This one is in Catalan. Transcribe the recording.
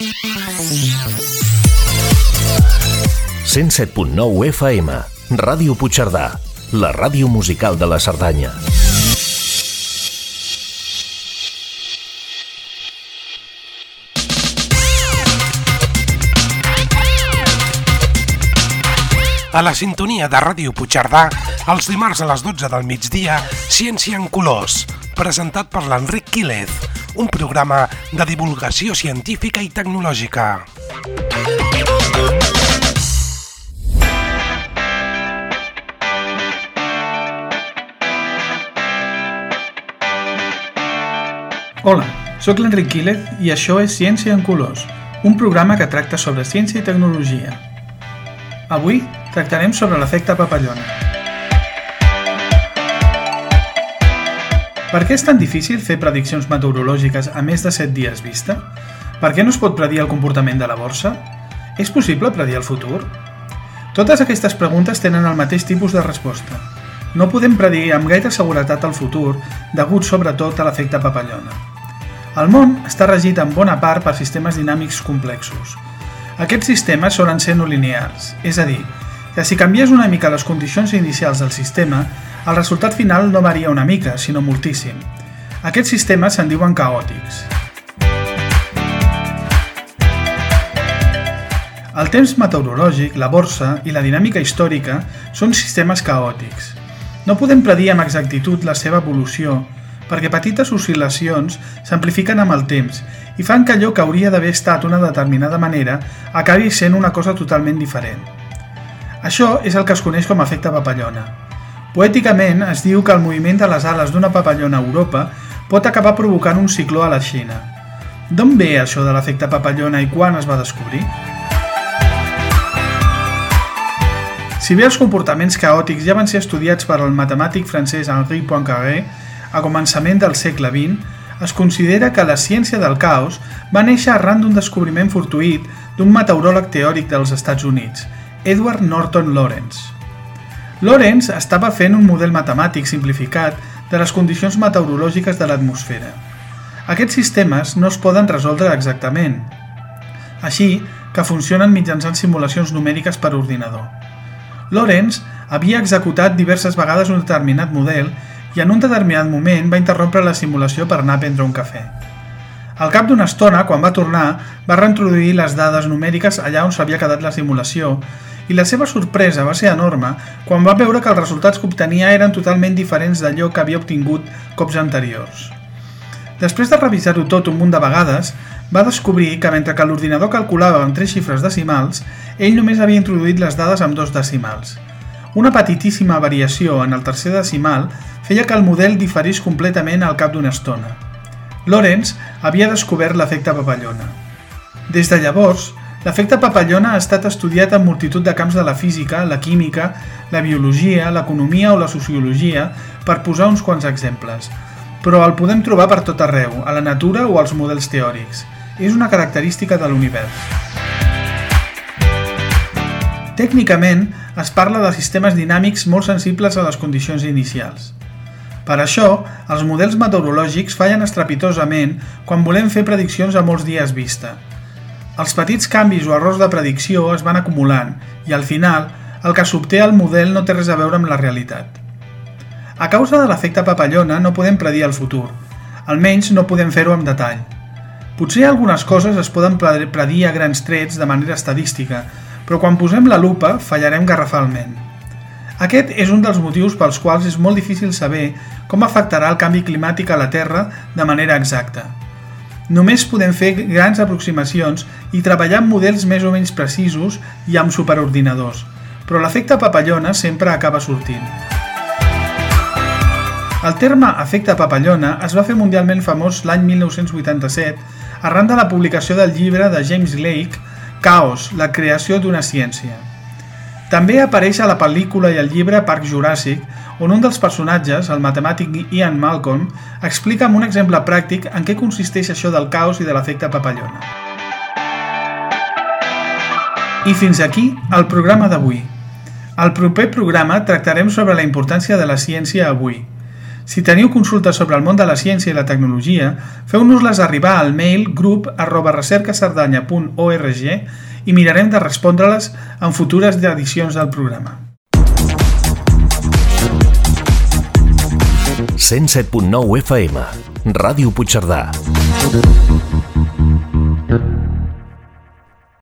107.9 FM, Ràdio Puigcerdà, la ràdio musical de la Cerdanya. A la sintonia de Ràdio Puigcerdà, els dimarts a les 12 del migdia, Ciència en Colors, presentat per l'Enric Quílez, un programa de divulgació científica i tecnològica. Hola, sóc l'Enric Quílez i això és Ciència en Colors, un programa que tracta sobre ciència i tecnologia. Avui tractarem sobre l'efecte papallona. Per què és tan difícil fer prediccions meteorològiques a més de 7 dies vista? Per què no es pot predir el comportament de la borsa? És possible predir el futur? Totes aquestes preguntes tenen el mateix tipus de resposta. No podem predir amb gaire seguretat el futur, degut sobretot a l'efecte papallona. El món està regit en bona part per sistemes dinàmics complexos. Aquests sistemes solen ser no linears, és a dir, que si canvies una mica les condicions inicials del sistema, el resultat final no varia una mica, sinó moltíssim. Aquests sistemes se'n diuen caòtics. El temps meteorològic, la borsa i la dinàmica històrica són sistemes caòtics. No podem predir amb exactitud la seva evolució, perquè petites oscil·lacions s'amplifiquen amb el temps i fan que allò que hauria d'haver estat una determinada manera acabi sent una cosa totalment diferent. Això és el que es coneix com a efecte papallona. Poèticament es diu que el moviment de les ales d'una papallona a Europa pot acabar provocant un cicló a la Xina. D'on ve això de l'efecte papallona i quan es va descobrir? Si bé els comportaments caòtics ja van ser estudiats per al matemàtic francès Henri Poincaré a començament del segle XX, es considera que la ciència del caos va néixer arran d'un descobriment fortuït d'un meteoròleg teòric dels Estats Units, Edward Norton Lawrence. Lawrence estava fent un model matemàtic simplificat de les condicions meteorològiques de l'atmosfera. Aquests sistemes no es poden resoldre exactament, així que funcionen mitjançant simulacions numèriques per ordinador. Lawrence havia executat diverses vegades un determinat model i en un determinat moment va interrompre la simulació per anar a prendre un cafè. Al cap d'una estona, quan va tornar, va reintroduir les dades numèriques allà on s'havia quedat la simulació i la seva sorpresa va ser enorme quan va veure que els resultats que obtenia eren totalment diferents d'allò que havia obtingut cops anteriors. Després de revisar-ho tot un munt de vegades, va descobrir que mentre que l'ordinador calculava amb tres xifres decimals, ell només havia introduït les dades amb dos decimals. Una petitíssima variació en el tercer decimal feia que el model diferís completament al cap d'una estona. Lawrence havia descobert l'efecte papallona. Des de llavors, l'efecte papallona ha estat estudiat en multitud de camps de la física, la química, la biologia, l'economia o la sociologia, per posar uns quants exemples. Però el podem trobar per tot arreu, a la natura o als models teòrics. És una característica de l'univers. Tècnicament, es parla de sistemes dinàmics molt sensibles a les condicions inicials. Per això, els models meteorològics fallen estrepitosament quan volem fer prediccions a molts dies vista. Els petits canvis o errors de predicció es van acumulant i, al final, el que s'obté al model no té res a veure amb la realitat. A causa de l'efecte papallona no podem predir el futur, almenys no podem fer-ho amb detall. Potser algunes coses es poden predir a grans trets de manera estadística, però quan posem la lupa fallarem garrafalment. Aquest és un dels motius pels quals és molt difícil saber com afectarà el canvi climàtic a la Terra de manera exacta. Només podem fer grans aproximacions i treballar amb models més o menys precisos i amb superordinadors, però l'efecte papallona sempre acaba sortint. El terme efecte papallona es va fer mundialment famós l'any 1987 arran de la publicació del llibre de James Lake Caos, la creació d'una ciència. També apareix a la pel·lícula i el llibre Parc Juràssic, on un dels personatges, el matemàtic Ian Malcolm, explica amb un exemple pràctic en què consisteix això del caos i de l'efecte papallona. I fins aquí el programa d'avui. Al proper programa tractarem sobre la importància de la ciència avui. Si teniu consultes sobre el món de la ciència i la tecnologia, feu-nos-les arribar al mail grup arroba recercacerdanya.org i mirarem de respondre-les en futures edicions del programa. 107.9 FM, Ràdio Puigcerdà.